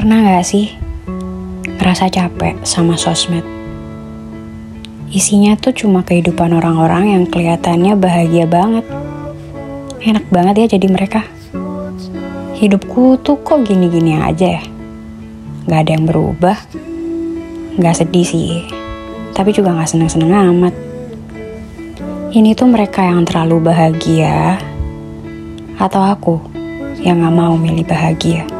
Pernah gak sih ngerasa capek sama sosmed? Isinya tuh cuma kehidupan orang-orang yang kelihatannya bahagia banget. Enak banget ya jadi mereka. Hidupku tuh kok gini-gini aja ya. Gak ada yang berubah. Gak sedih sih. Tapi juga gak seneng-seneng amat. Ini tuh mereka yang terlalu bahagia. Atau aku yang gak mau milih bahagia.